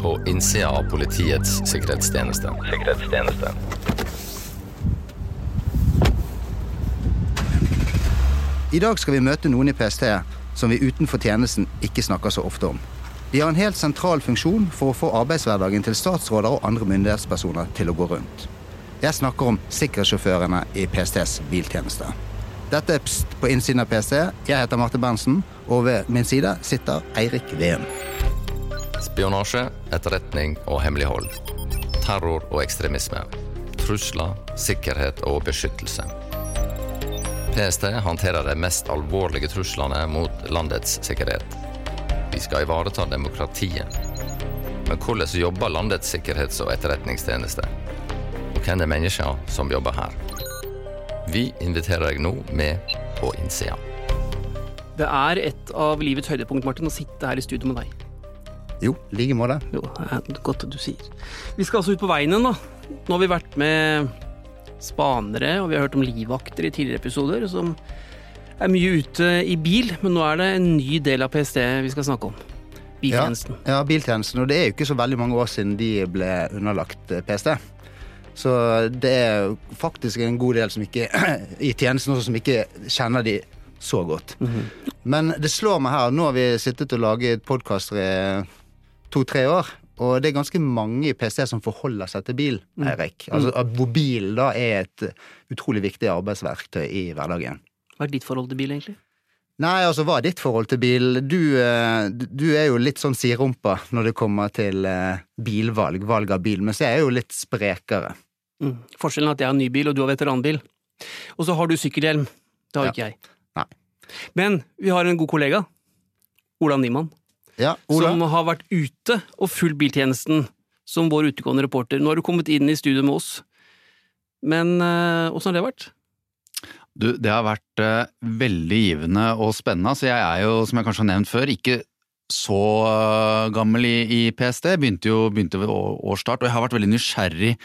På innsida av Politiets sikkerhetstjeneste. Sikkerhetstjeneste. I dag skal vi møte noen i PST som vi utenfor tjenesten ikke snakker så ofte om. De har en helt sentral funksjon for å få arbeidshverdagen til statsråder og andre myndighetspersoner til å gå rundt. Jeg snakker om sikkerhetssjåførene i PSTs biltjeneste. Dette er Pst på innsiden av PST. Jeg heter Marte Berntsen, og ved min side sitter Eirik Veum. Spionasje, etterretning og hemmelighold. Terror og ekstremisme. Trusler, sikkerhet og beskyttelse. PST håndterer de mest alvorlige truslene mot landets sikkerhet. Vi skal ivareta demokratiet. Men hvordan jobber landets sikkerhets- og etterretningstjeneste? Og hvem er menneskene som jobber her? Vi inviterer deg nå med på innsida. Det er et av livets høydepunkt, Martin, å sitte her i studio med deg. Jo, i like måte. Jo, det er godt at du sier. Vi skal altså ut på veien igjen, da. Nå har vi vært med spanere, og vi har hørt om livvakter i tidligere episoder, som er mye ute i bil, men nå er det en ny del av PST vi skal snakke om. Biltjenesten. Ja, ja, biltjenesten. Og det er jo ikke så veldig mange år siden de ble underlagt eh, PST. Så det er faktisk en god del som ikke, i tjenesten også som ikke kjenner de så godt. Mm -hmm. Men det slår meg her, nå har vi sittet og laget podkaster i to-tre år. Og det er ganske mange i PST som forholder seg til bil, mm. Eirik. Altså, hvor bil da er et utrolig viktig arbeidsverktøy i hverdagen. Hva er ditt forhold til bil, egentlig? Nei, altså, hva er ditt forhold til bil? Du, eh, du er jo litt sånn siderumpa når det kommer til eh, bilvalg, valg av bil, mens jeg er jo litt sprekere. Mm. Forskjellen er at jeg har ny bil, og du har veteranbil. Og så har du sykkelhjelm. Det har ja. ikke jeg. Nei. Men vi har en god kollega. Ola Niemann. Ja, Som har vært ute og fulgt biltjenesten som vår utegående reporter. Nå har du kommet inn i studio med oss. Men åssen uh, har det vært? Du, det har vært uh, veldig givende og spennende. Så jeg er jo, som jeg kanskje har nevnt før, ikke så uh, gammel i, i, PST. Begynte jo begynte ved årsstart, og jeg har vært veldig nysgjerrig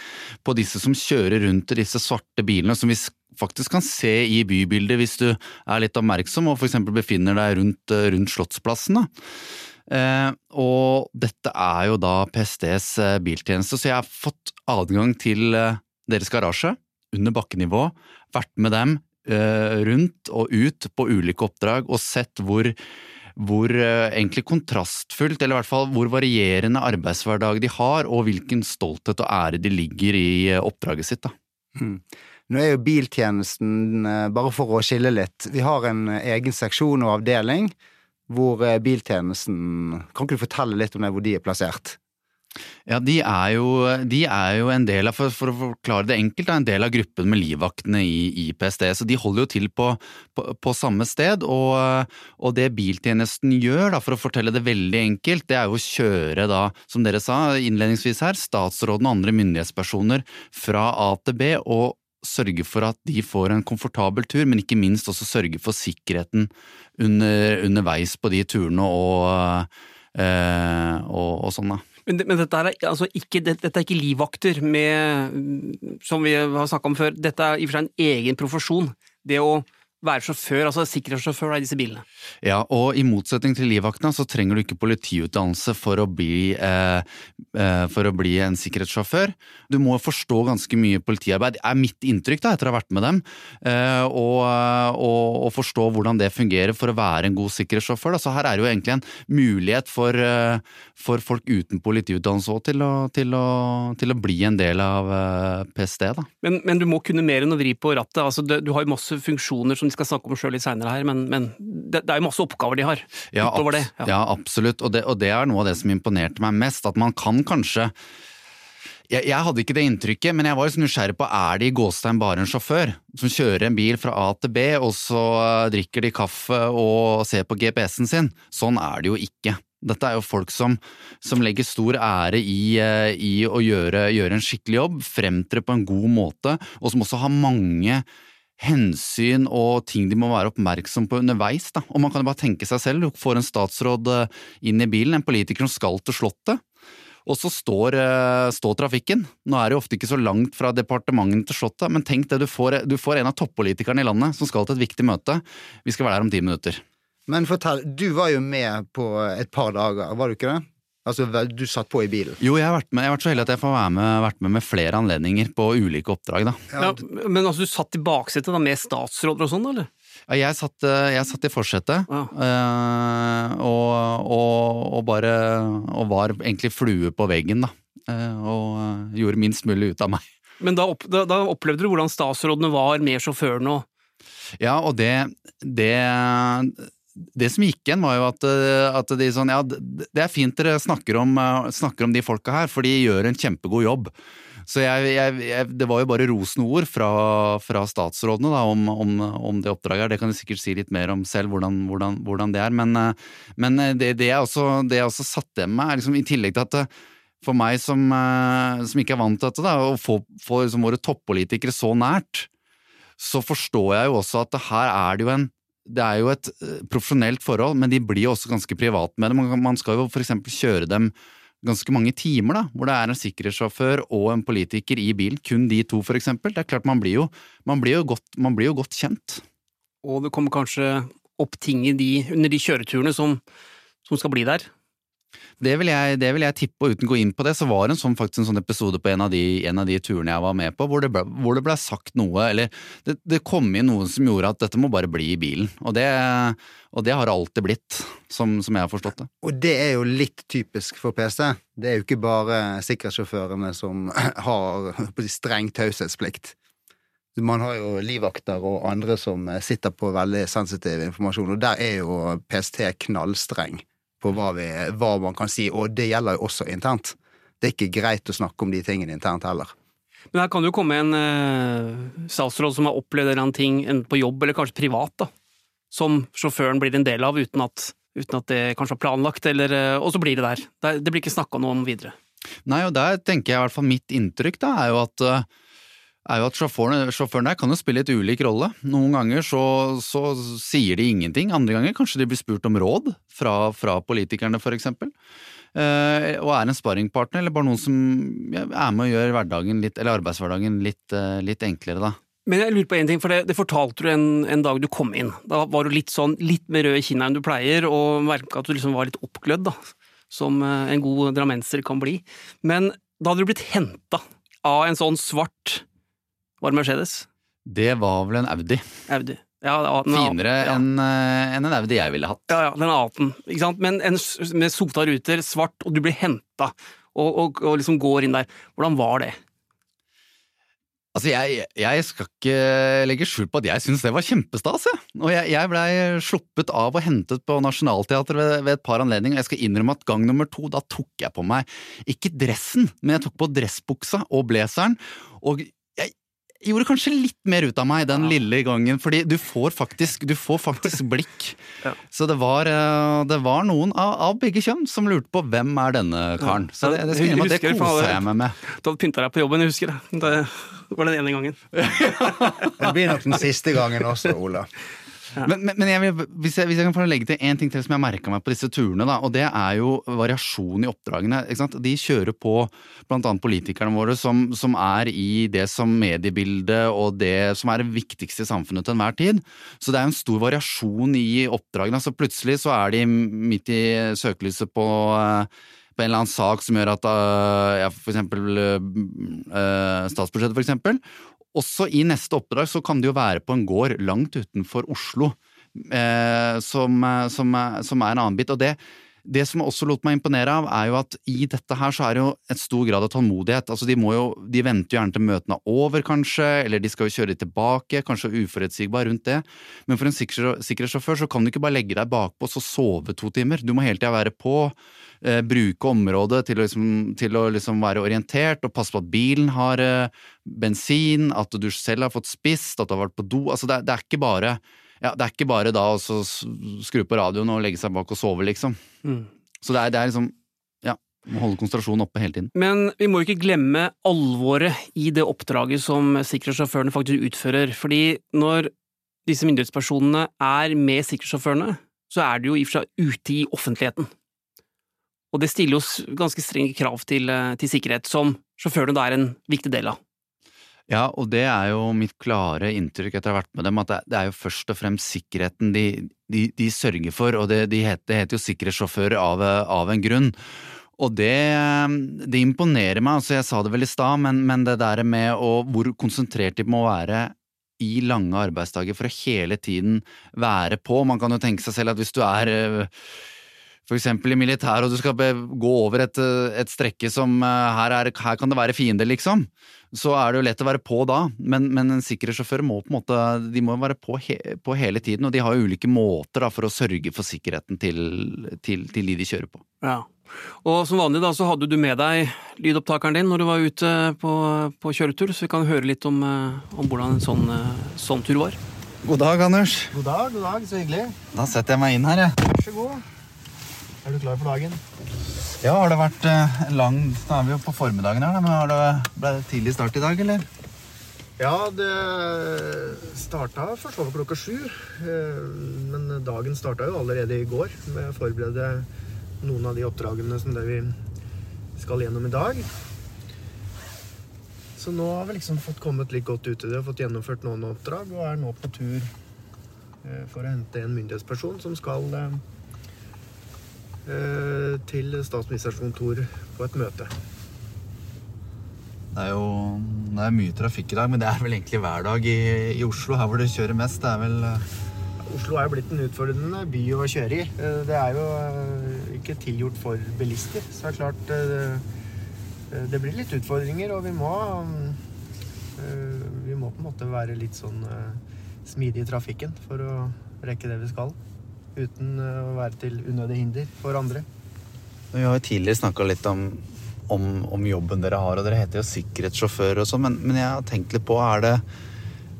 på disse som kjører rundt i disse svarte bilene, som vi faktisk kan se i bybildet hvis du er litt oppmerksom og f.eks. befinner deg rundt, rundt Slottsplassen. Eh, og dette er jo da PSTs eh, biltjeneste, så jeg har fått adgang til eh, deres garasje under bakkenivå, vært med dem eh, rundt og ut på ulike oppdrag og sett hvor hvor eh, egentlig kontrastfullt, eller i hvert fall hvor varierende arbeidshverdag de har, og hvilken stolthet og ære de ligger i eh, oppdraget sitt. da. Mm. Nå er jo biltjenesten, bare for å skille litt, vi har en egen seksjon og avdeling hvor biltjenesten Kan ikke du fortelle litt om det, hvor de er plassert? Ja, de er, jo, de er jo, en del av, for, for, å forklare det enkelt, en del av gruppen med livvaktene i, i PST. Så de holder jo til på, på, på samme sted. Og, og, det biltjenesten gjør, da, for å fortelle det veldig enkelt, det er jo å kjøre, da, som dere sa innledningsvis her, statsråden og andre myndighetspersoner fra A til B. og sørge for at de får en komfortabel tur, men ikke minst også sørge for sikkerheten under, underveis på de turene og, øh, og, og sånn, da. Men, men dette, er, altså ikke, dette, er ikke livvakter med, som vi har snakka om før. Dette er i og for seg en egen profesjon. Det å være sjåfør, altså sikkerhetssjåfør i disse bilene. Ja, og i motsetning til livvaktene så trenger du ikke politiutdannelse for å bli, eh, eh, for å bli en sikkerhetssjåfør. Du må forstå ganske mye politiarbeid, er mitt inntrykk da, etter å ha vært med dem, eh, og, og, og, forstå hvordan det fungerer for å være en god sikkerhetssjåfør. Da. Så her er det jo egentlig en mulighet for, eh, for folk uten politiutdannelse òg til, til, til, å bli en del av eh, PST. Da. Men, men, du må kunne mer enn å vri på rattet. Altså, du har jo masse funksjoner som skal snakke om sjøl litt seinere her, men, men det, det, er jo masse oppgaver de har ja, utover det. Ja. ja absolutt, og det, og det, er noe av det som imponerte meg mest. At man kan kanskje jeg, jeg hadde ikke det inntrykket, men jeg var liksom nysgjerrig på er det i Gåstein bare en sjåfør som kjører en bil fra A til B, og så drikker de kaffe og ser på GPS-en sin. Sånn er det jo ikke. Dette er jo folk som, som legger stor ære i, eh, i å gjøre, gjøre, en skikkelig jobb, fremtre på en god måte, og som også har mange hensyn og ting de må være oppmerksom på underveis. Da. Og man kan jo bare tenke seg selv, du får en statsråd eh, inn i bilen, en politiker som skal til Slottet. Og så står, eh, står, trafikken. Nå er det jo ofte ikke så langt fra departementene til Slottet, men tenk det, du får, du får en av toppolitikerne i landet som skal til et viktig møte. Vi skal være der om ti minutter. Men fortell, du var jo med på et par dager, var du ikke det? Altså, du satt på i bilen. Jo, jeg har vært med, jeg har vært så heldig at jeg får være med, vært med med flere anledninger på ulike oppdrag, da. Ja, men altså, du satt i baksetet da med statsråder og sånn, eller? Ja, jeg satt, eh, jeg satt i forsetet, Ja. eh, og, og, og bare Og var egentlig flue på veggen, da. Eh, og gjorde minst mulig ut av meg. Men da, opp, da, da opplevde du hvordan statsrådene var med sjåførene og Ja, og det, det det som gikk igjen, var jo at, eh, at de sånn Ja, det er fint dere snakker om, eh, snakker om de folka her, for de gjør en kjempegod jobb. Så jeg, jeg, jeg, det var jo bare rosende ord fra, fra statsrådene da, om, om, om det oppdraget. Det kan du sikkert si litt mer om selv, hvordan, hvordan, hvordan det er. Men, eh, men det, det, jeg også, det jeg også satt igjen med, er liksom i tillegg til at for meg som, som ikke er vant til dette, da, å få, få liksom våre toppolitikere så nært, så forstår jeg jo også at her er det jo en det er jo et eh, profesjonelt forhold, men de blir jo også ganske private med det. Man, skal jo eksempel kjøre dem ganske mange timer, da, hvor det er en sikkerhetssjåfør og en politiker i bilen. Kun de to, eksempel. Det er klart, man blir jo, man blir godt, man blir jo godt kjent. Og det kommer kanskje opp ting de, under de kjøreturene som, som skal bli der. Det vil, jeg, det vil jeg tippe, og uten å gå inn på det, så var det en sånn, faktisk en sånn episode på en av, de, en av de turene jeg var med på, hvor det ble, hvor det ble sagt noe, eller det, det, kom inn noe som gjorde at dette må bare bli i bilen. Og det, og det har alltid blitt, som, som, jeg har forstått det. Og det er jo litt typisk for PC. Det er jo ikke bare sikkerhetssjåførene som har streng taushetsplikt. Man har jo livvakter og andre som sitter på veldig sensitiv informasjon, og der er jo PST knallstreng på hva, vi, hva, man kan si, og det gjelder jo også internt. Det er ikke greit å snakke om de tingene internt heller. Men her kan det jo komme en eh, statsråd som har opplevd en eller annen ting, enten på jobb eller kanskje privat, da, som sjåføren blir en del av uten at, uten at det kanskje var planlagt, eller, eh, og så blir det der. Det, det blir ikke snakka noe om videre. Nei, og der tenker jeg i hvert fall mitt inntrykk da, er jo at uh er jo at sjåføren, sjåføren, der kan jo spille litt ulik rolle. Noen ganger så, så, sier de ingenting, andre ganger kanskje de blir spurt om råd fra, fra politikerne for eksempel. Eh, og er en sparringpartner, eller bare noen som er med og gjør litt, arbeidshverdagen litt, eh, litt enklere, da. Men jeg lurer på en ting, for det, det fortalte du en, en, dag du kom inn. Da var du litt sånn, litt mer rød i kinna enn du pleier, og merka at du liksom var litt oppglødd, da. Som eh, en god drammenser kan bli. Men da hadde du blitt henta av en sånn svart Var det Mercedes? Det var vel en Audi. Audi. Ja, Finere ja. enn en, en Audi jeg ville hatt. Ja, ja, den A-en. Ikke sant? Men en, med sota ruter, svart, og du blir henta og, og, og, liksom går inn der. Hvordan var det? Altså, jeg, jeg skal ikke legge skjul på at jeg syns det var kjempestas, jeg. Og jeg, jeg blei sluppet av og hentet på Nationaltheatret ved, ved, et par anledninger. Jeg skal innrømme at gang nummer to, da tok jeg på meg ikke dressen, men jeg tok på dressbuksa og blazeren. Og gjorde kanskje litt mer ut av meg den ja. lille gangen, fordi du får faktisk, du får faktisk blikk. ja. Så det var, eh, det var noen av, av, begge kjønn som lurte på hvem er denne karen. Så det, det, det, det koser jeg meg med. Du hadde pynta deg på jobben, jeg husker det. Det var den ene gangen. det blir nok den siste gangen også, Ola. Men, men, men jeg vil, hvis, jeg, hvis, jeg, kan få legge til én ting til som jeg merka meg på disse turene, da, og det er jo variasjon i oppdragene. De kjører på annet politikerne våre som, som, er i det som mediebildet og det som er det viktigste i samfunnet til enhver tid. Så det er en stor variasjon i oppdragene. Så plutselig så er de midt i søkelyset på på en eller annen sak som gjør at ja, for eksempel uh, statsbudsjettet, for eksempel. Også i neste oppdrag så kan det jo være på en gård langt utenfor Oslo, eh, som, eh, som, eh, som, er en annen bit. Og det, det som også lot meg imponere av, er jo at i dette her så er det jo et stor grad av tålmodighet. Altså de, jo, de venter jo gjerne til møtene er over, kanskje, eller de skal jo kjøre tilbake, kanskje uforutsigbar rundt det. Men for en sikkerhetssjåfør så kan du ikke bare legge deg bakpå og sove to timer. Du må hele tida være på eh, bruke området til å, liksom, til å liksom være orientert og passe på at bilen har eh, bensin, at du selv har fått spist, at du har vært på do. Altså det, det, er ikke bare ja, det er ikke bare da å skru på radioen og legge seg bak og sove, liksom. Mm. Så det er, det er liksom Ja, må holde konsentrasjonen oppe hele tiden. Men vi må ikke glemme alvoret i det oppdraget som sikkerhetssjåførene faktisk utfører. Fordi når disse myndighetspersonene er med sikkerhetssjåførene, så er de jo i og for seg ute i offentligheten. Og det stiller oss ganske strenge krav til, eh, til sikkerhet, som sjåførene da er en viktig del av. Ja, og det er jo mitt klare inntrykk etter å ha vært med dem, at det, er jo først og fremst sikkerheten de, de, de sørger for, og det, de heter, heter, jo sikkerhetssjåfører av, av, en grunn. Og det, det imponerer meg. altså Jeg sa det vel i stad, men, men, det der med å, hvor konsentrert de må være i lange arbeidsdager for å hele tiden være på. Man kan jo tenke seg selv at hvis du er for eksempel i militæret og du skal gå over et, et strekke som her, er, her kan det være fiender, liksom, så er det jo lett å være på da. Men, men en sikkerhetssjåfør må på en måte de må være på, he, på, hele tiden, og de har jo ulike måter da, for å sørge for sikkerheten til, til, til de de kjører på. Ja. Og som vanlig da, så hadde du med deg lydopptakeren din når du var ute på, på kjøretur, så vi kan høre litt om, eh, om hvordan en sånn, eh, sånn, tur var. God dag, Anders. God dag, god dag, så hyggelig. Da setter jeg meg inn her, jeg. Vær så god. Er du klar for dagen? Ja, har det vært eh, lang Da er vi jo på formiddagen her, men har det, ble det tidlig start i dag, eller? Ja, det starta for så vidt klokka sju. Men dagen starta jo allerede i går med å forberede noen av de oppdragene som det vi skal gjennom i dag. Så nå har vi liksom fått kommet litt godt ut i det og fått gjennomført noen oppdrag, og er nå på tur eh, for å hente en myndighetsperson som skal eh, eh, til statsministerens kontor på et møte. Det er jo det er mye trafikk i dag, men det er vel egentlig hver dag i, i Oslo, her hvor du kjører mest. Det er vel Oslo er jo blitt en utfordrende by å kjøre i. Det er jo ikke tilgjort for bilister. Så det er klart eh, det blir litt utfordringer, og vi må eh, Vi må på en måte være litt sånn eh, smidige i trafikken for å rekke det vi skal. Uten å være til unødig hinder for andre. Vi har jo tidligere snakka litt om, om, om, jobben dere har, og dere heter jo sikkerhetssjåfør og sånn, men, men, jeg har tenkt litt på er det,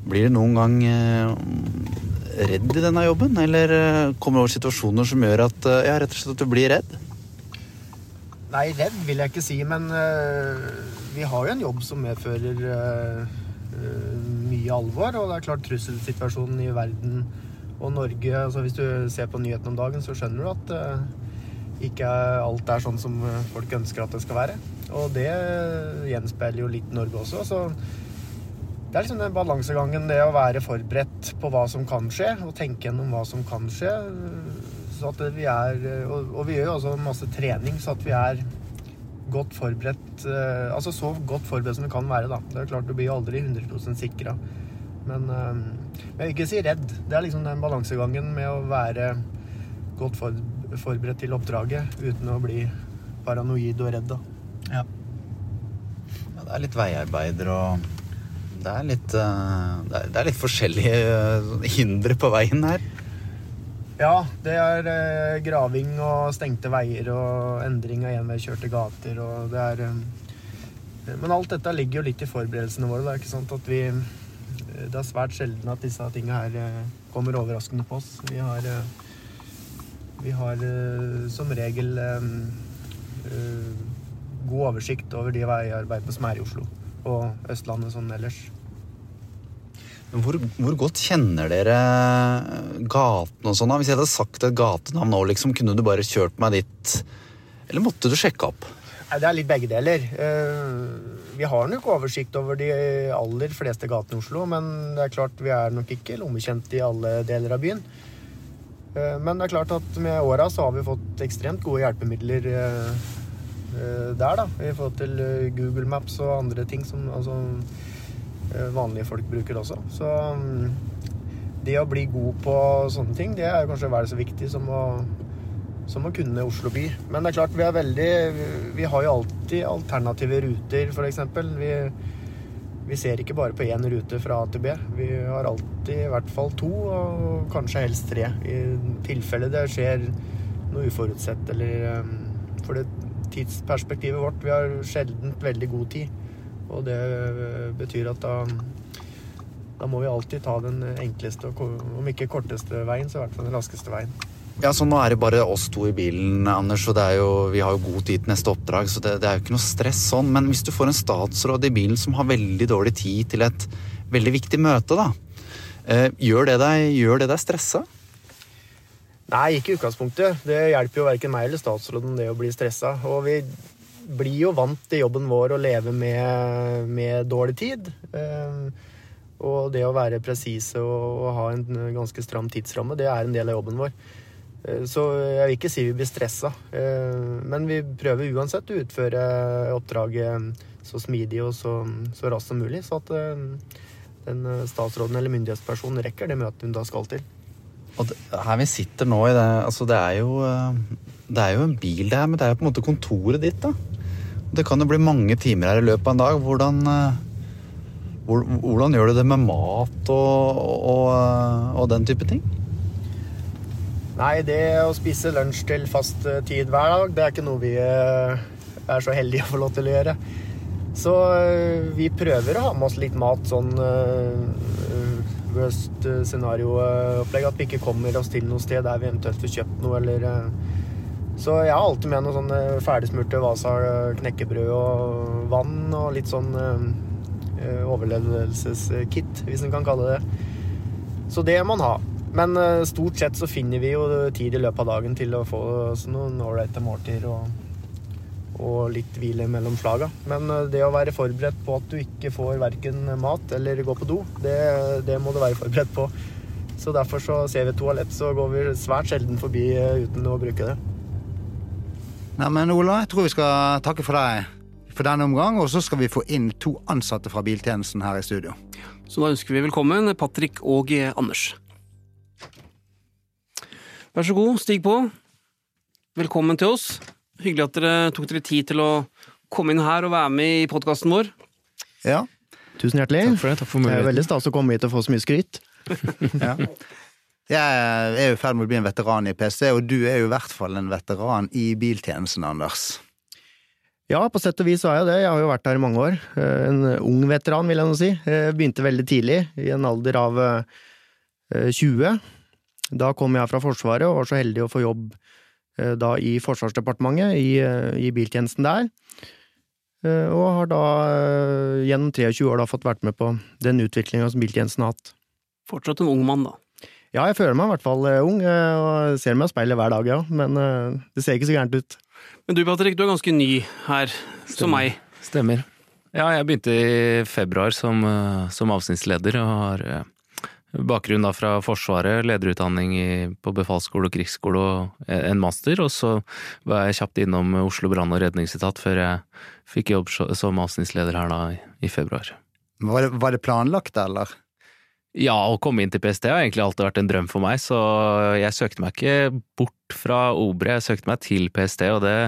Blir det noen gang redd i denne jobben? Eller eh, kommer det over situasjoner som gjør at, eh, ja, rett og slett at du blir redd? Nei, redd vil jeg ikke si, men uh, vi har jo en jobb som medfører uh, mye alvor. Og det er klart trusselsituasjonen i verden og Norge altså Hvis du ser på nyhetene om dagen, så skjønner du at ikke alt er sånn som folk ønsker at det skal være. Og det gjenspeiler jo litt Norge også. så det er liksom den balansegangen, det å være forberedt på hva som kan skje, og tenke gjennom hva som kan skje. Så at vi er, og, og vi gjør jo også masse trening, så at vi er godt forberedt eh, Altså så godt forberedt som vi kan være, da. Det er klart du blir jo aldri 100% sikra. Men, eh, men ikke si redd. Det er liksom den balansegangen med å være godt forberedt til oppdraget uten å bli paranoid og redd, da. Ja. ja det er litt veiarbeider og det er litt, eh, det er litt forskjellige eh, hindre på veien her. Ja, det er eh, graving og stengte veier og endring av enveiskjørte gater og det er Men alt dette ligger jo litt i forberedelsene våre. Det er ikke sant at vi Det er svært sjelden at disse tingene her kommer overraskende på oss. Vi har Vi har som regel god oversikt over de veiarbeidene som er i Oslo og Østlandet sånn ellers. Hvor, hvor, godt kjenner dere gatene og sånn? Hvis jeg hadde sagt et gatenavn nå, liksom, kunne du bare kjørt meg dit? Eller måtte du sjekke opp? Det er litt begge deler. Eh, vi har nok oversikt over de aller fleste gatene i Oslo, men det er klart vi er nok ikke lommekjent i alle deler av byen. Eh, men det er klart at med åra så har vi fått ekstremt gode hjelpemidler eh, der, da. I forhold til Google Maps og andre ting som altså vanlige folk bruker også. Så mm, det å bli god på sånne ting, det er kanskje vel så viktig som å, som å kunne Oslo by. Men det er klart, vi er veldig Vi har jo alltid alternative ruter, f.eks. Vi, vi ser ikke bare på én rute fra A til B. Vi har alltid i hvert fall to, og kanskje helst tre. I tilfelle det skjer noe uforutsett eller eh, For det tidsperspektivet vårt Vi har sjelden veldig god tid. Og det betyr at da, da må vi alltid ta den enkleste, om ikke korteste veien, så i hvert fall den raskeste veien. Ja, så Nå er det bare oss to i bilen, Anders, og jo, vi har jo god tid til neste oppdrag. Så det, det, er jo ikke noe stress sånn. Men hvis du får en statsråd i bilen som har veldig dårlig tid til et veldig viktig møte, da. Eh, gjør det deg, gjør deg stressa? Nei, ikke i utgangspunktet. Det hjelper jo verken meg eller statsråden det å bli stressa. Og vi blir jo vant til jobben vår å leve med, med dårlig tid. Eh, og det å være presise og, og, ha en ganske stram tidsramme, det er en del av jobben vår. Eh, Så jeg vil ikke si vi blir stressa, eh, men vi prøver uansett å utføre oppdraget så smidig og så, så raskt som mulig, så at eh, den statsråden eller myndighetspersonen rekker det møtet hun da skal til. Og det, her vi sitter nå i det Altså, det er jo eh, Det er jo en bil det her, men det er jo på en måte kontoret ditt, da. Det kan jo bli mange timer her i løpet av en dag. Hvordan eh, Hvordan gjør du det med mat og, og, eh, og den type ting? Nei, det å spise lunsj til fast eh, tid hver dag, det er ikke noe vi eh, er så heldige å få lov til å gjøre. Så eh, vi prøver å ha med oss litt mat, sånn worst scenario-opplegg. At vi ikke kommer oss til noe sted der vi eventuelt får kjøpt noe, eller Så jeg har alltid med noe sånn eh, ferdigsmurte Vasa knekkebrød og vann og litt sånn overlevelseskit, hvis en kan kalle det. Så det må man ha. Men eh, stort sett så finner vi jo tid i løpet av dagen til å få oss noen ålreite måltider og, og litt hvile mellom slaga. Men eh, det å være forberedt på at du ikke får verken mat eller gå på do, det, det må du være forberedt på. Så derfor så ser vi et toalett, så går vi svært sjelden forbi eh, uten å bruke det. Nei, men Ola, jeg tror vi skal takke for deg for denne omgang, og så skal vi få inn to ansatte fra biltjenesten her i studio. Så da ønsker vi velkommen Patrick og Anders. Vær så god, stig på. Velkommen til oss. Hyggelig at dere tok dere tid til å komme inn her og være med i podkasten vår. Ja, Tusen hjertelig. Takk for det. Takk for Det er jo veldig stas å komme hit og få så mye skryt. ja. Jeg er jo i ferd med å bli en veteran i PC, og du er jo i hvert fall en veteran i biltjenesten, Anders. Ja, på sett og vis er jeg det. Jeg har jo vært her i mange år. Eh, En ung veteran, vil jeg nå si. Jeg begynte veldig tidlig, i en alder av eh, 20. Da kom jeg fra Forsvaret og var så heldig å få jobb eh, da i Forsvarsdepartementet, i, eh, i biltjenesten der. Eh, Og har da gjennom 23 år da fått vært med på den utviklinga som biltjenesten har hatt. Fortsatt en ung mann, da. Ja, jeg føler meg i hvert fall ung, og ser meg i speilet hver dag, ja. Men det ser ikke så gærent ut. Men du Patrick, du er ganske ny her, som meg. Stemmer. Ja, jeg begynte i februar som, som avsnittsleder og har bakgrunn da fra Forsvaret, lederutdanning i, på befalsskole og krigsskole og en master, og så var jeg kjapt innom Oslo brann- og redningsetat før jeg fikk jobb som avsnittsleder her da i, i februar. Var det, var det planlagt, eller? Ja, å komme inn til PST har egentlig alltid vært en drøm for meg, så jeg søkte meg ikke bort fra Obre, jeg søkte meg til PST, og det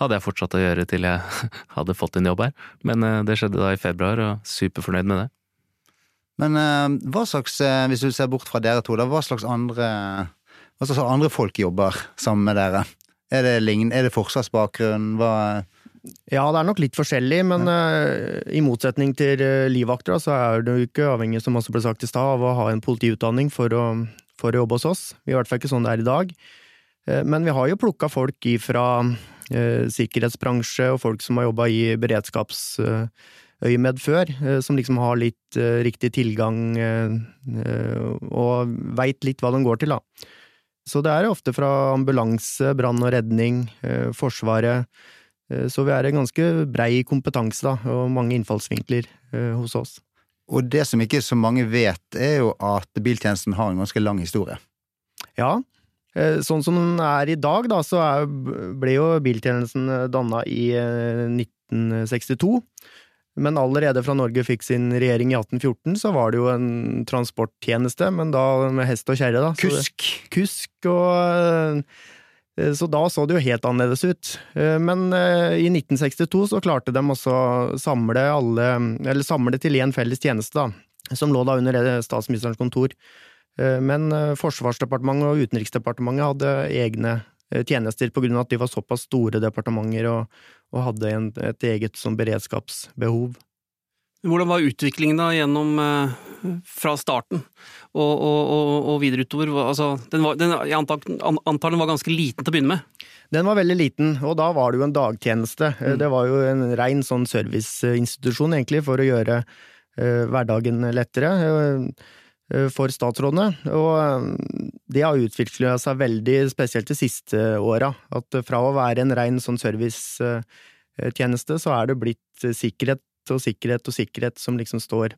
hadde jeg fortsatt å gjøre til jeg hadde fått en jobb her. Men eh, det skjedde da i februar, og superfornøyd med det. Men eh, hva slags, eh, hvis du ser bort fra dere to, da, hva slags andre, hva slags andre folk jobber sammen med dere? Er det, lign, er det forsvarsbakgrunn? Hva Ja, det er nok litt forskjellig, men uh, i motsetning til uh, livvakter, så er du ikke avhengig, som også ble sagt i stad, av å ha en politiutdanning for å, for å jobbe hos oss. Vi er i hvert fall ikke sånn det er i dag. Uh, men vi har jo plukka folk fra sikkerhetsbransje og folk som har jobba i beredskapsøyemed før, eh, som liksom har litt eh, riktig tilgang eh, og veit litt hva de går til, da. Så det er ofte fra ambulanse, brann og redning, Forsvaret, Så vi er en ganske brei kompetanse da, og mange innfallsvinkler hos oss. Og det som ikke så mange vet, er jo at biltjenesten har en ganske lang historie. Ja, sånn som den er i dag, da, så er, ble jo biltjenesten danna i eh, 1962. Men allerede fra Norge fikk sin regjering i 1814, så var det jo en transporttjeneste, men da med hest og kjerre, da. Så det- Kusk! kusk og eh, Så da så det jo helt annerledes ut. Eh, Men eh, i 1962 så klarte de også å samle alle, eller samle til én felles tjeneste, da, som lå da under statsministerens kontor. Men Forsvarsdepartementet og Utenriksdepartementet hadde egne tjenester på grunn av at de var såpass store departementer og, og hadde en, et eget sånn beredskapsbehov. Hvordan var utviklingen da gjennom eh, fra starten og, og, og, og videre utover? Altså, den var, den, jeg antar, antar den var ganske liten til å begynne med? Den var veldig liten, og da var det jo en dagtjeneste. Eh, Mm. Det var jo en rein sånn serviceinstitusjon, egentlig, for å gjøre uh, hverdagen lettere eh, for statsrådene. Og eh, det har utvikla seg veldig, spesielt de siste åra. At eh, fra å være en rein sånn servicetjeneste, så er det blitt eh, sikkerhet og sikkerhet og sikkerhet som liksom står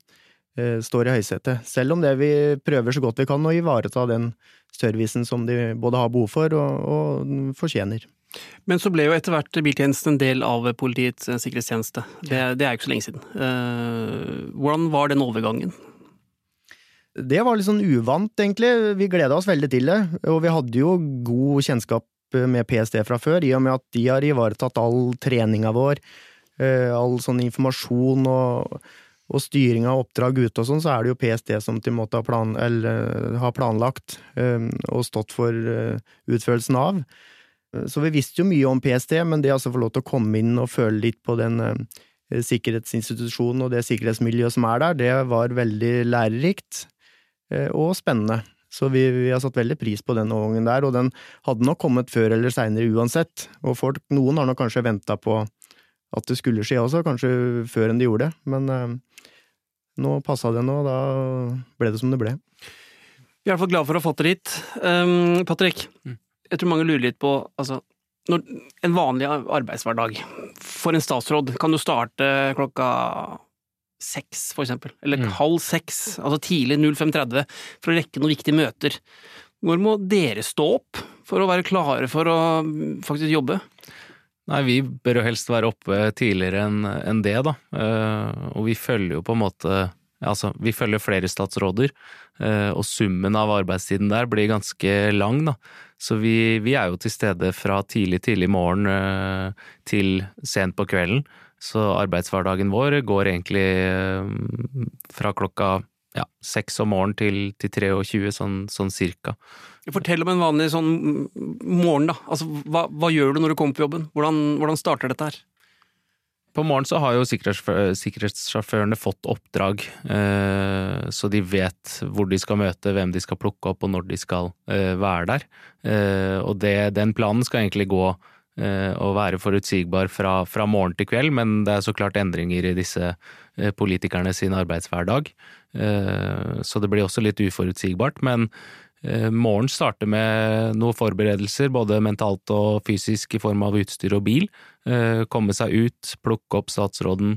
eh, står i høysetet. Selv om det vi prøver så godt vi kan å ivareta den servicen som de både har behov for og, og fortjener. Men så ble jo etter hvert biltjenesten en del av politiets eh, sikkerhetstjeneste. Det, det er jo ikke så lenge siden. Eh, hvordan var den overgangen? Det var litt sånn uvant, egentlig. Vi gleda oss veldig til det, og vi hadde jo god kjennskap med PST fra før, i og med at de har ivaretatt all treninga vår, eh, all sånn informasjon og, og styring av oppdrag ute og sånn, så er det jo PST som til en måte har, plan, eller, har planlagt og stått for utførelsen av. Så vi visste jo mye om PST, men det å altså få lov til å komme inn og føle litt på den eh, sikkerhetsinstitusjonen og det sikkerhetsmiljøet som er der, det var veldig lærerikt eh, og spennende. Så vi, vi, har satt veldig pris på den overgangen der, og den hadde nok kommet før eller seinere uansett. Og folk, noen har nok kanskje venta på at det skulle skje også, kanskje før enn de gjorde det, men eh, nå passa det nå, og da ble det som det ble. Vi er i hvert fall glad for å ha fått det hit. Um, Patrick, mm jeg tror mange lurer litt på altså, når, En vanlig arbeidshverdag for en statsråd kan du starte klokka seks, for eksempel. Eller mm. halv seks, altså tidlig 05.30, for å rekke noen viktige møter. Når må dere stå opp for å være klare for å faktisk jobbe? Nei, vi bør jo helst være oppe tidligere enn det, da. Eh, og vi følger jo på en måte Altså, vi følger flere statsråder, eh, og summen av arbeidstiden der blir ganske lang, da. Så vi, vi, er jo til stede fra tidlig, tidlig morgen eh, til sent på kvelden. Så arbeidshverdagen vår går egentlig eh, fra klokka ja, seks om morgenen til, til 23, sånn, sånn cirka. Fortell om en vanlig sånn morgen, da. Altså, hva, hva, gjør du når du kommer på jobben? Hvordan, hvordan starter dette her? På morgenen så har jo sikkerhetssjåførene fått oppdrag, eh, så de vet hvor de skal møte, hvem de skal plukke opp og når de skal eh, være der. Og det, den planen skal egentlig gå og være forutsigbar fra, fra, morgen til kveld, men det er så klart endringer i disse politikerne sin arbeidshverdag. Så det blir også litt uforutsigbart, men Eh, morgen starter med noen forberedelser, både mentalt og fysisk, i form av utstyr og bil. Eh, komme seg ut, plukke opp statsråden,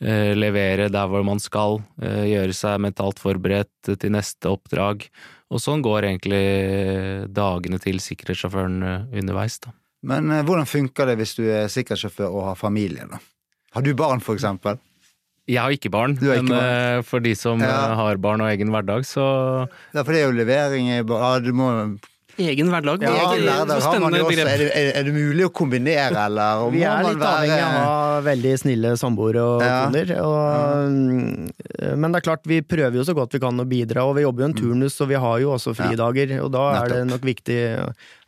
eh, levere der hvor man skal, gjøre seg mentalt forberedt til neste oppdrag. Og sånn går egentlig dagene til sikkerhetssjåføren underveis, da. Men hvordan funker det hvis du er sikkerhetssjåfør og har familie, da? Har du barn, for eksempel? Jeg har ikke barn, ikke men barn. Eh, for de som ja. Eh, har barn og egen hverdag, så Ja, for det er jo levering i ja, du må Egen hverdag? Ja, egen hverdag har man jo også. Er det, er det, mulig å kombinere, eller? Vi er litt være... avhengig av å ha veldig snille samboere og ja. kunder. Og, men det er klart, vi prøver jo så godt vi kan å bidra, og vi jobber jo en mm. turnus, og vi har jo også fridager. Og da er det nok viktig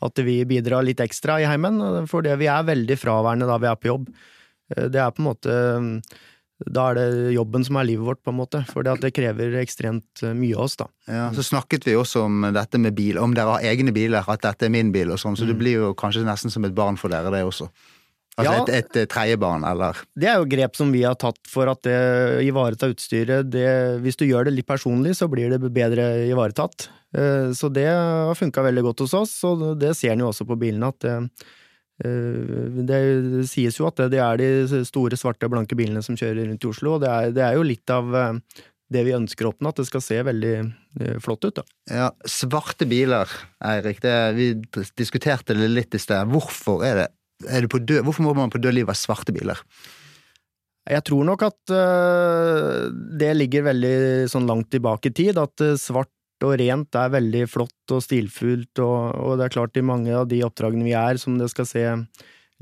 at vi bidrar litt ekstra i heimen, for vi er veldig fraværende da vi er på jobb. Det er på en måte da er det jobben som er livet vårt, på en måte. For det krever ekstremt eh, mye av oss, da. Ja, Så snakket vi også om dette med bil, om dere har egne biler, at dette er min bil og sånn, så mm. det blir jo kanskje nesten som et barn for dere, det også. Altså ja, et, et, et tredjebarn, eller? Det er jo grep som vi har tatt for at det ivareta utstyret. Det, hvis du gjør det litt personlig, så blir det bedre ivaretatt. Eh, så det har funka veldig godt hos oss, og det ser en jo også på bilene at det, Eh, sies jo at det er de store, svarte, blanke bilene som kjører rundt i Oslo, og det er, det er jo litt av eh, det vi ønsker å oppnå, at det skal se veldig eh, flott ut. Da. Ja, Svarte biler, Eirik. Det, vi diskuterte det litt i sted. Hvorfor er det, er det på død, hvorfor må man på død liv ha svarte biler? Jeg tror nok at det ligger veldig sånn langt tilbake i tid, at svart og rent er veldig flott og stilfullt, og, og, det er klart i mange av de oppdragene vi er, som det skal se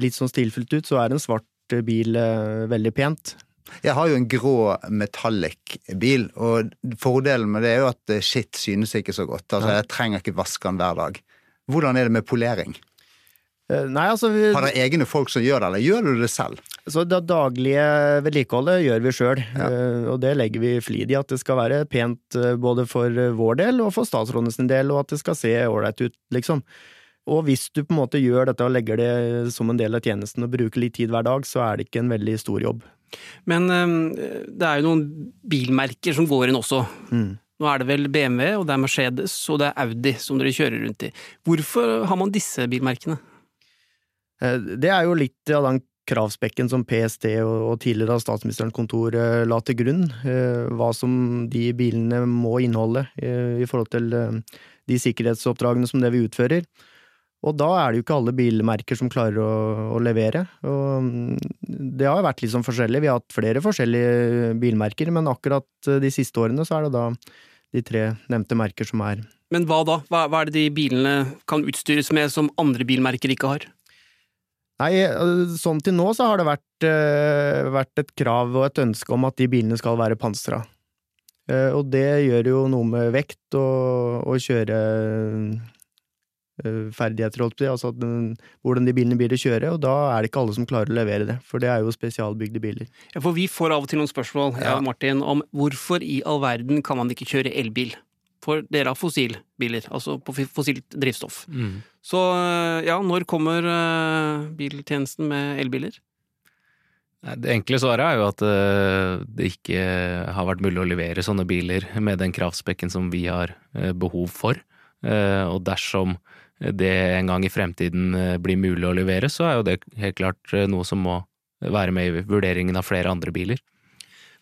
litt sånn stilfullt ut, så er en svart bil eh, veldig pent. Jeg har jo en grå metallic bil, og fordelen med det er jo at skitt synes ikke så godt. Altså, jeg trenger ikke vaske den hver dag. Hvordan er det med polering? Eh, nei, altså vi... Har dere egne folk som gjør det, eller gjør du det selv? Så Det daglige vedlikeholdet gjør vi sjøl, ja. Eh, og det legger vi flid i. At det skal være pent eh, både for vår del og for statsrådens del, og at det skal se ålreit ut, liksom. Og hvis du på en måte gjør dette og legger det som en del av tjenesten og bruker litt tid hver dag, så er det ikke en veldig stor jobb. Men det er jo noen bilmerker som går inn også. Mm. Nå er det vel BMW, og det er Mercedes, og det er Audi som dere kjører rundt i. Hvorfor har man disse bilmerkene? Eh, det er jo litt av den kravspekken som PST og tidligere statsministerens kontor la til grunn. Hva som de bilene må inneholde i forhold til de sikkerhetsoppdragene som det vi utfører. Og da er det jo ikke alle bilmerker som klarer å, å levere. Og mm, det har vært litt sånn forskjellig. Vi har hatt flere forskjellige bilmerker, men akkurat de siste årene så er det da de tre nevnte merker som er Men hva da? Hva, hva er det de bilene kan utstyres med som andre bilmerker ikke har? Nei, sånn til nå så har det vært, uh, vært et krav og et ønske om at de bilene skal være pansra. Uh, og det gjør jo noe med vekt og, og kjøreferdigheter, holdt på å altså den, hvordan de bilene blir å kjøre, og da er det ikke alle som klarer å levere det, for det er jo spesialbygde biler. Ja, for vi får av og til noen spørsmål, ja. Martin, om hvorfor i all verden kan man ikke kjøre elbil? For dere har fossilbiler, altså på fossilt drivstoff. Mm. Så ja, når kommer uh, biltjenesten med elbiler? Det enkle svaret er jo at uh, det ikke har vært mulig å levere sånne biler med den kravspekken som vi har behov for. Og dersom det en gang i fremtiden blir mulig å levere, så er jo det helt klart noe som må være med i vurderingen av flere andre biler.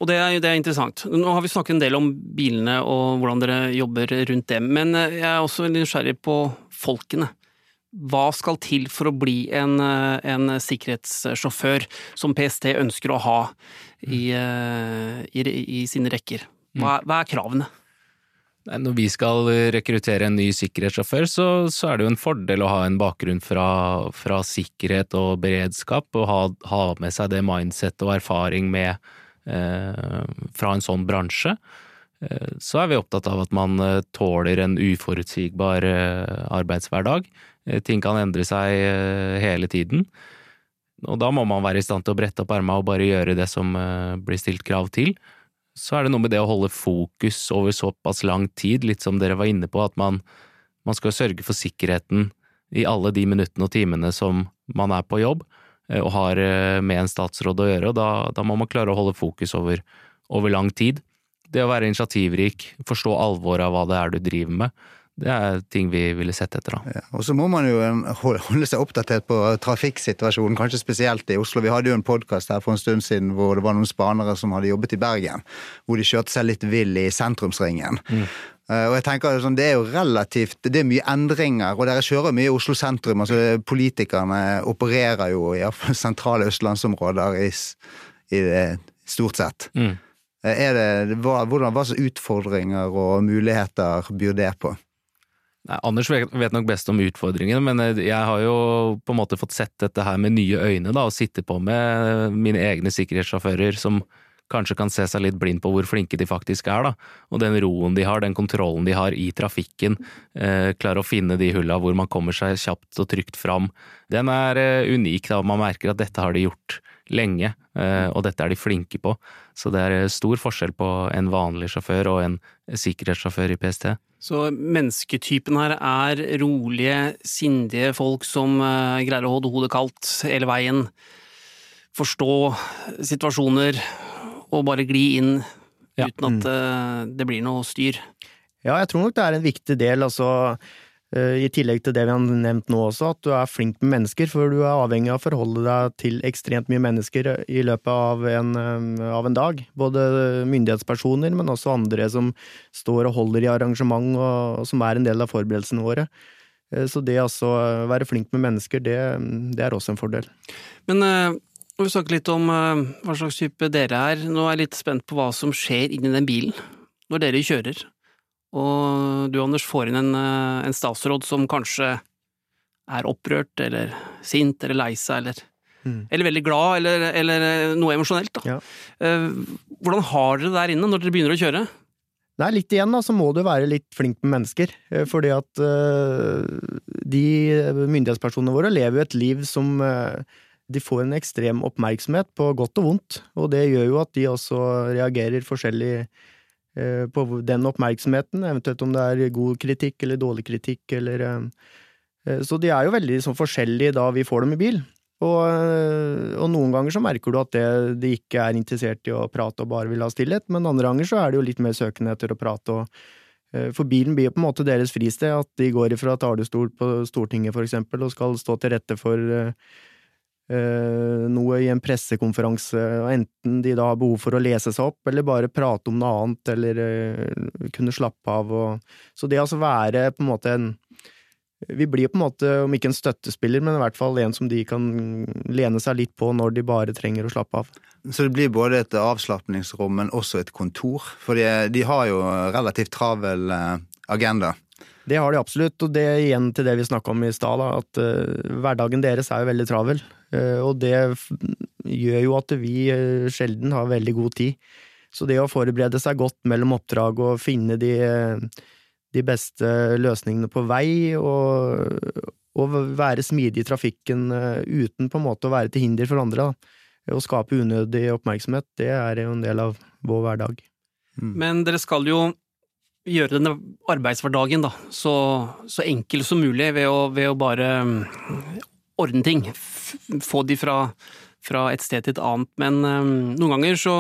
Og det er, det er, interessant. Nå har vi snakket en del om bilene og hvordan dere jobber rundt dem, men eh, jeg er også nysgjerrig på folkene. Hva skal til for å bli en, eh, en sikkerhetssjåfør som PST ønsker å ha i, eh, i, i sine rekker? Hva, hva er kravene? Når vi skal rekruttere en ny sikkerhetssjåfør, så, så, er det jo en fordel å ha en bakgrunn fra, fra sikkerhet og beredskap, og ha, ha, med seg det mindset og erfaring med fra en sånn bransje, eh, så er vi opptatt av at man eh, tåler en uforutsigbar arbeidshverdag. Ting kan endre seg hele tiden. Og da må man være i stand til å brette opp erma og bare gjøre det som blir stilt krav til. Så er det noe med det å holde fokus over såpass lang tid, litt som dere var inne på, at man, man skal sørge for sikkerheten i alle de minuttene og timene som man er på jobb. Eh, og har eh, med en statsråd å gjøre, og da, da må man klare å holde fokus over, over, lang tid. Det å være initiativrik, forstå alvoret av hva det er du driver med, det er ting vi ville sett etter. da. Ja, og så må man jo holde seg oppdatert på trafikksituasjonen, kanskje spesielt i Oslo. Vi hadde jo en podkast her for en stund siden hvor det var noen spanere som hadde jobbet i Bergen. Hvor de kjørte seg litt vill i sentrumsringen. Mm. Uh, og jeg tenker sånn, Det er jo relativt, det er mye endringer, og dere kjører mye i Oslo sentrum. altså Politikerne opererer jo i sentrale østlandsområder i, i det, stort sett. Mm. Er det, hva, hvordan, hva slags utfordringer og muligheter byr det på? Nei, Anders vet nok best om utfordringene, men eh, jeg har jo på en måte fått sett dette her med nye øyne, da, og sitte på med mine egne sikkerhetssjåfører som kanskje kan se seg litt blind på hvor flinke de faktisk er, da. Og den roen de har, den kontrollen de har i trafikken, eh, klare å finne de hulla hvor man kommer seg kjapt og trygt fram, den er eh, unik, da. Man merker at dette har de gjort lenge, eh, og dette er de flinke på. Så det er eh, stor forskjell på en vanlig sjåfør og en sikkerhetssjåfør i PST. Så mennesketypen her er rolige, sindige folk som uh, greier å holde hodet kaldt hele veien. Forstå situasjoner og bare gli inn ja. uten at det blir noe styr. Ja, jeg tror nok det er en viktig del, altså i tillegg til det vi har nevnt nå også, at du er flink med mennesker, for du er avhengig av å forholde deg til ekstremt mye mennesker i løpet av en, av en dag. Både myndighetspersoner, men også andre som står og holder i arrangement, og, og som er en del av forberedelsene våre. Eh, så det å være flink med mennesker, det, det er også en fordel. Men øh, vi snakker litt om øh, hva slags type dere er. Nå er jeg litt spent på hva som skjer inni den bilen når dere kjører. Og du, Anders, får inn en, uh, en statsråd som kanskje er opprørt eller sint eller lei seg eller, mm. eller veldig glad eller, eller noe emosjonelt. Ja. hvordan har dere det der inne når dere begynner å kjøre? Nei, litt igjen da, så må du være litt flink med mennesker. Eh, fordi at uh, de myndighetspersonene våre lever jo et liv som uh, de får en ekstrem oppmerksomhet på godt og vondt. Og det gjør jo at de også reagerer forskjellig på den oppmerksomheten, eventuelt om det er god kritikk eller dårlig kritikk eller Så de er jo veldig sånn forskjellige da vi får dem i bil. Og, eh, og, noen ganger så merker du at det, de ikke er interessert i å prate og bare vil ha stillhet, men andre ganger så er det jo litt mer søkende etter å prate. Og, eh, for bilen blir jo på en måte deres fristed, at de går ifra talerstol på Stortinget for eksempel og skal stå til rette for, eh, noe i en pressekonferanse, enten de da har behov for å lese seg opp, eller bare prate om noe annet, eller eh, kunne slappe av. Og, så det altså være på en måte en Vi blir på en måte, om ikke en støttespiller, men i hvert fall en som de kan lene seg litt på når de bare trenger å slappe av. Så det blir både et avslapningsrom, men også et kontor? For de har jo relativt travel eh, agenda. Det har de absolutt, og det igjen til det vi snakka om i stad, at uh, hverdagen deres er jo veldig travel. Uh, og det gjør jo at vi uh, sjelden har veldig god tid. Så det å forberede seg godt mellom oppdrag og finne de, de beste løsningene på vei, og, og være smidig i trafikken uten på en måte å være til hinder for andre, da. å skape unødig oppmerksomhet, det er jo en del av vår hverdag. Mm. Men dere skal jo gjøre denne arbeidshverdagen da, så, så enkel som mulig ved å, ved å bare mm, ordne ting. Få de fra, fra, et sted til et annet. Men um, noen ganger så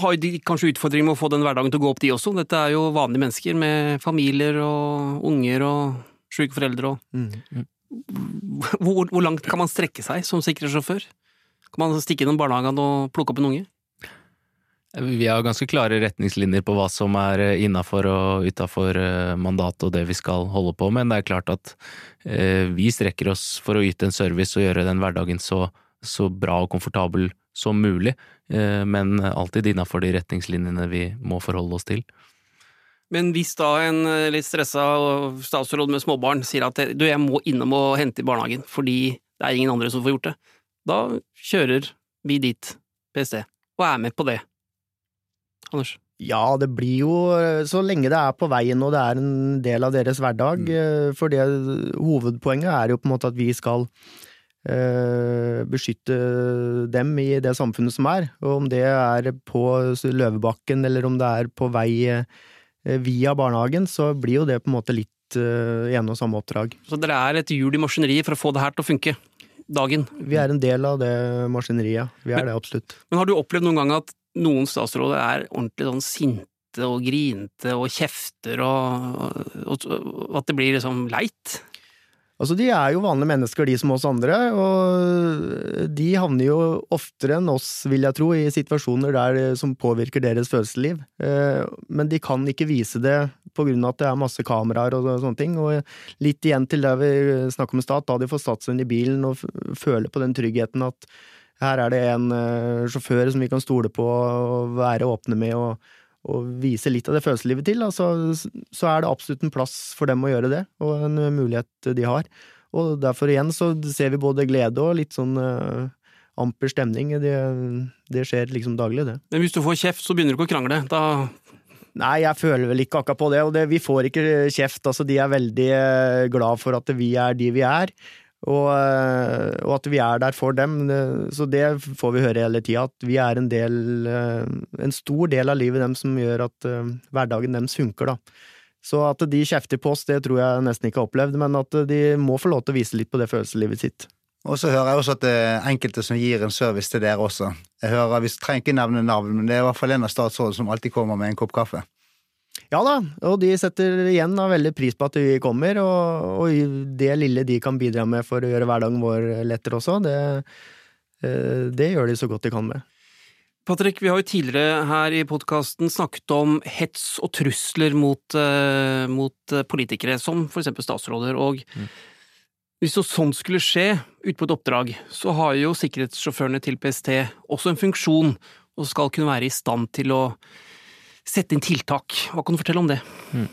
har de kanskje utfordringer med å få den hverdagen til å gå opp, de også. Dette er jo vanlige mennesker med familier og unger og syke foreldre og mm. hvor, hvor, langt kan man strekke seg som sikkerhetssjåfør? Kan man stikke innom barnehagen og plukke opp en unge? Vi har ganske klare retningslinjer på hva som er eh, innafor og utafor eh, mandatet og det vi skal holde på med, men det er klart at eh, vi strekker oss for å yte en service og gjøre den hverdagen så, så bra og komfortabel som mulig, men alltid innafor de retningslinjene vi må forholde oss til. Men hvis da en litt stressa statsråd med småbarn sier at du, jeg må innom og hente i barnehagen fordi det er ingen andre som får gjort det, da kjører vi dit, PST, og er med på det. Anders? Ja, det blir jo så lenge det er på veien og det er en del av deres hverdag. Mm. Eh, for det hovedpoenget er jo på en måte at vi skal eh, beskytte dem i det samfunnet som er. Og om det er på Løvebakken eller om det er på vei eh, via barnehagen, så blir jo det på en måte litt en og samme oppdrag. Så dere er et hjul i maskineriet for å få det her til å funke? Dagen? Vi er en del av det maskineriet, vi er men, det absolutt. Men har du opplevd noen gang at noen statsråder er ordentlig sånn sinte og grinte og kjefter og, og, og at det blir liksom leit. Altså, de er jo vanlige mennesker, de som oss andre, og de havner jo oftere enn oss, vil jeg tro, i situasjoner der som påvirker deres følelsesliv. Eh, men de kan ikke vise det på grunn av at det er masse kameraer og sånne ting. Og litt igjen til det vi snakker om i stad, da de får satt seg inn i bilen og føler på den tryggheten at her er det en uh, sjåfør som vi kan stole på og være åpne med og, og vise litt av det følelseslivet til, altså, så er det absolutt en plass for dem å gjøre det, og en mulighet de har. Og derfor igjen så ser vi både glede og litt sånn uh, amper stemning. Det, det, skjer liksom daglig, det. Men hvis du får kjeft, så begynner du ikke å krangle? Da Nei, jeg føler vel ikke akkurat på det, og det, vi får ikke kjeft. Altså, de er veldig eh, glad for at vi er de vi er. Og, eh, og, at vi er der for dem. Så det får vi høre hele tida, at vi er en del, eh, en stor del av livet dem som gjør at eh, hverdagen deres funker, da. Så at de kjefter på oss, det tror jeg nesten ikke har opplevd, men at de må få lov til å vise litt på det følelseslivet sitt. Og så hører jeg også at det er enkelte som gir en service til dere også. Jeg hører, Vi trenger ikke nevne navn, men det er i hvert fall en av statsrådene som alltid kommer med en kopp kaffe. Ja da, og de setter igjen da veldig pris på at vi kommer, og, og, det lille de kan bidra med for å gjøre hverdagen vår lettere også, det, eh, det gjør de så godt de kan med. Patrick, vi har jo tidligere her i podkasten snakket om hets og trusler mot, uh, mot politikere, som for eksempel statsråder, og mm. hvis noe sånt skulle skje ute på et oppdrag, så har jo sikkerhetssjåførene til PST også en funksjon, og skal kunne være i stand til å sette inn tiltak. Hva kan du fortelle om det? Mm.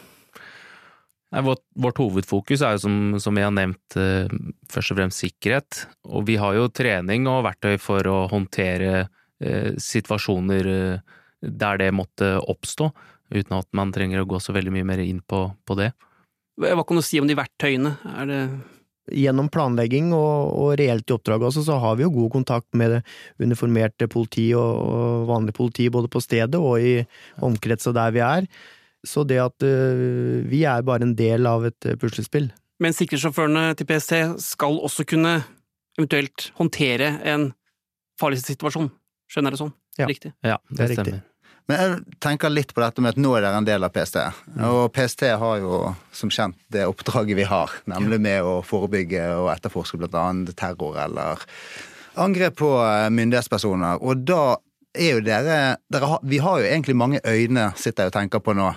Nei, vårt, vårt, hovedfokus er jo som, som vi har nevnt, eh, først og fremst sikkerhet. Og vi har jo trening og verktøy for å håndtere eh, situasjoner eh, der det måtte oppstå, uten at man trenger å gå så veldig mye mer inn på, på det. Hva kan du si om de verktøyene? Er det gjennom planlegging og, og, reelt i oppdraget også, så har vi jo god kontakt med det uniformerte politi og, og vanlig politi både på stedet og i omkretsa der vi er. Så det at uh, vi er bare en del av et uh, puslespill. Men sikkerhetssjåførene til PST skal også kunne eventuelt håndtere en farlig situasjon, skjønner jeg det sånn? Ja. Riktig? Ja, det, det stemmer. Men jeg tenker litt på dette med at nå er dere en del av PST. Og PST har jo som kjent det oppdraget vi har, nemlig med å forebygge og etterforske bl.a. terror eller angrep på eh, myndighetspersoner. Og da er jo dere, dere har, Vi har jo egentlig mange øyne, sitter jeg og tenker på nå,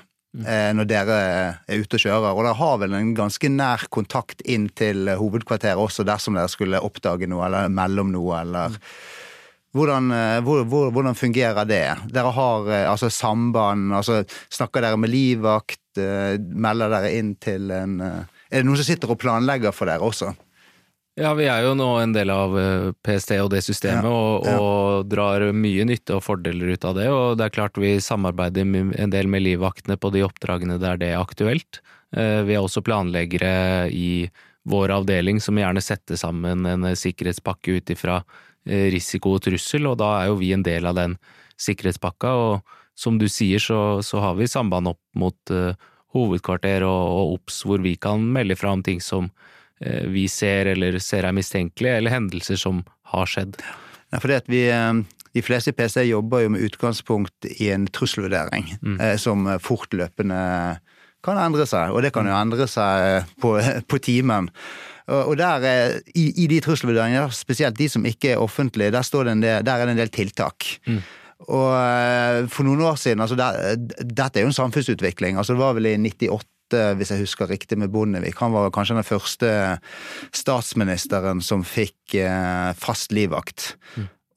eh, når dere er ute og kjører. Og dere har vel en ganske nær kontakt inn til hovedkvarteret også, dersom dere skulle oppdage noe eller melde om noe, eller hvordan, eh, hvor, hvor, hvordan fungerer det? Dere har eh, altså samband, altså snakker dere med livvakt, eh, melder dere inn til en Er det noen som sitter og planlegger for dere også? Ja, vi er jo nå en del av PST og det systemet, Ja, og, ja. og drar mye nytte og fordeler ut av det. Og det er klart vi samarbeider en del med livvaktene på de oppdragene der det er aktuelt. Vi er også planleggere i vår avdeling som gjerne setter sammen en sikkerhetspakke ut ifra risiko og trussel, og da er jo vi en del av den sikkerhetspakka. Og som du sier, så, så har vi samband opp mot uh, hovedkvarter og, og OBS, hvor vi kan melde fra om ting som uh, vi ser eller ser er mistenkelige, eller hendelser som har skjedd. Ja, fordi at vi, eh, De fleste PC jobber jo med utgangspunkt i en trusselvurdering, eh, som fortløpende kan endre seg. Og det kan jo endre seg på, på timen. Og der, eh, i, i de trusselvurderingene, spesielt de som ikke er offentlige, der, står det en del, der er det en del tiltak. Og eh, for noen år siden, altså der, dette er jo en samfunnsutvikling. altså Det var vel i 98 hvis jeg husker riktig, med Bondevik. Han var kanskje den første statsministeren som fikk eh, fast livvakt.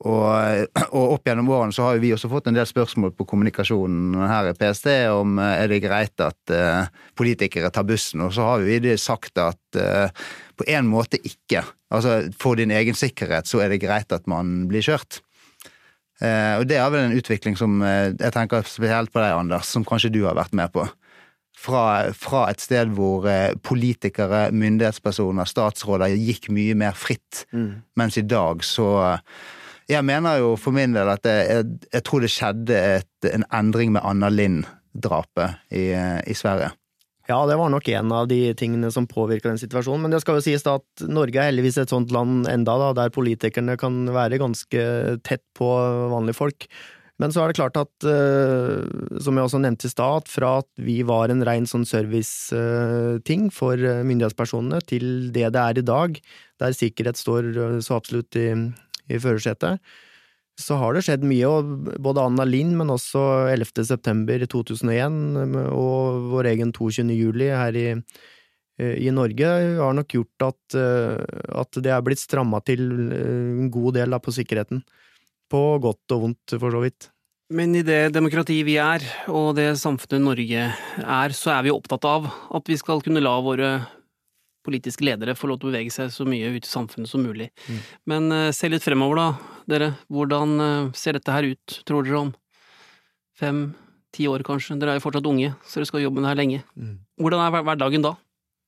Og, og opp gjennom årene så har jo vi også fått en del spørsmål på kommunikasjonen her i PST om eh, er det greit at uh, politikere tar bussen, og så har vi det sagt at uh, på en måte ikke. Altså for din egen sikkerhet så er det greit at man blir kjørt. Uh, og det er vel en utvikling som eh, jeg tenker spesielt på deg, Anders, som kanskje du har vært med på. Fra, fra et sted hvor eh, politikere, myndighetspersoner, statsråder gikk mye mer fritt, mens i dag så Jeg mener jo for min del at jeg, jeg tror det skjedde et, en endring med Anna Lind-drapet i, i Sverige. Ja, det var nok en av de tingene som påvirka den situasjonen. Men det skal jo sies da at Norge er heldigvis et sånt land enda, da, der politikerne kan være ganske tett på vanlige folk. Men så er det klart at, eh, som jeg også nevnte i stad, at fra at vi var en rein sånn serviceting for eh, myndighetspersonene, til det det er i dag, der sikkerhet står eh, så absolutt i, i førersetet, så har det skjedd mye, og både Anna Lind, men også 11. september 2001 og vår egen 22. juli her i, i Norge har nok gjort at, at det er blitt stramma til en god del da, på sikkerheten. På godt og vondt, for så vidt. Men i det demokratiet vi er, og det samfunnet Norge er, så er vi opptatt av at vi skal kunne la våre politiske ledere får lov til å bevege seg så mye ut i samfunnet som mulig. Men uh, se litt fremover, da, dere. Hvordan uh, ser dette her ut, tror dere, om fem-ti år, kanskje? Dere er jo fortsatt unge, så dere skal jobbe med det her lenge. Hvordan er hver- hverdagen da,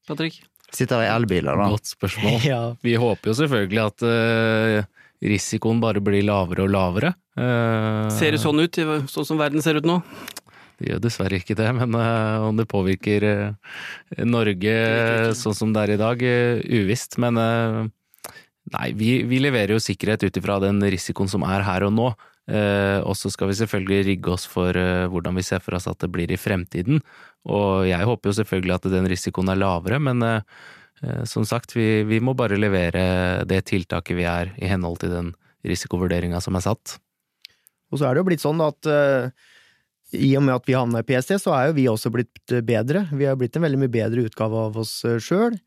Patrick? Sitter i elbiler, da. Godt spørsmål. Ja. Vi håper jo selvfølgelig at uh, risikoen bare blir lavere og lavere. Eh, Ser det sånn ut, sånn som verden ser ut nå? Det gjør dessverre ikke det, men eh, om det påvirker eh, Norge sånn som det er i dag, eh, uvisst. Men nei, vi, vi leverer jo sikkerhet ut ifra den risikoen som er her og nå. Og så skal vi selvfølgelig rigge oss for hvordan vi ser for oss at det blir i fremtiden. Og jeg håper jo selvfølgelig at den risikoen er lavere, men som sagt, vi, vi må bare levere det tiltaket vi er i henhold til den risikovurderinga som er satt. Og så er det jo blitt sånn at eh, i og med at vi havna i PST, så er jo vi også blitt eh, bedre. Vi har blitt en veldig mye bedre utgave av oss sjøl.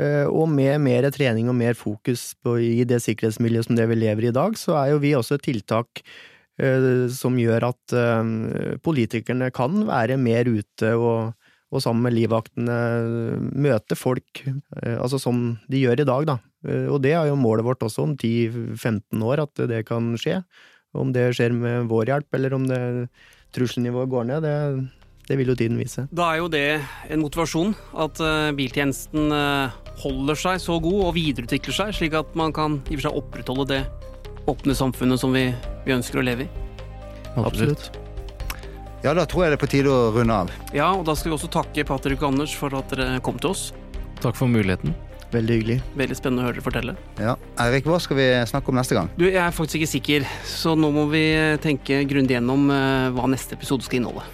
Og med mer trening og mer fokus på, i det sikkerhetsmiljøet som det vi lever i i dag, så er jo vi også et tiltak eh, som gjør at eh, politikerne kan være mer ute og, og sammen med livvaktene møte folk, eh, altså som de gjør i dag, da. Eh, Og det er jo målet vårt også om 10-15 år, at det kan skje. Om det skjer med vår hjelp, eller om det trusselnivået går ned, det, det vil jo tiden vise. Da er jo det en motivasjon, at eh, biltjenesten eh, holder seg så god og videreutvikler seg, slik at man kan i og for seg opprettholde det åpne samfunnet som vi, vi ønsker å leve i. Absolutt. Ja, da tror jeg det er på tide å runde av. Ja, og da skal vi også takke Patrick og Anders for at dere kom til oss. Takk for muligheten. Veldig hyggelig. Veldig spennende å høre dere fortelle. Ja. Eirik, hva skal vi snakke om neste gang? Du, Jeg er faktisk ikke sikker, så nå må vi tenke grundig gjennom eh, hva neste episode skal inneholde.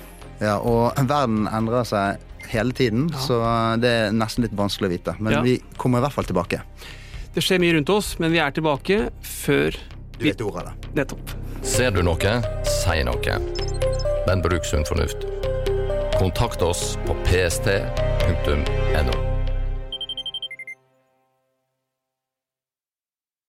Ja, og verden endrer seg hele tiden, så det er nesten litt vanskelig å vite. Men Ja. vi kommer i hvert fall tilbake. Det skjer mye rundt oss, men vi er tilbake før Du vet ordet av det. Nettopp. Ser du noe, si noe. Men bruk sunn fornuft. Kontakt oss på pst.no.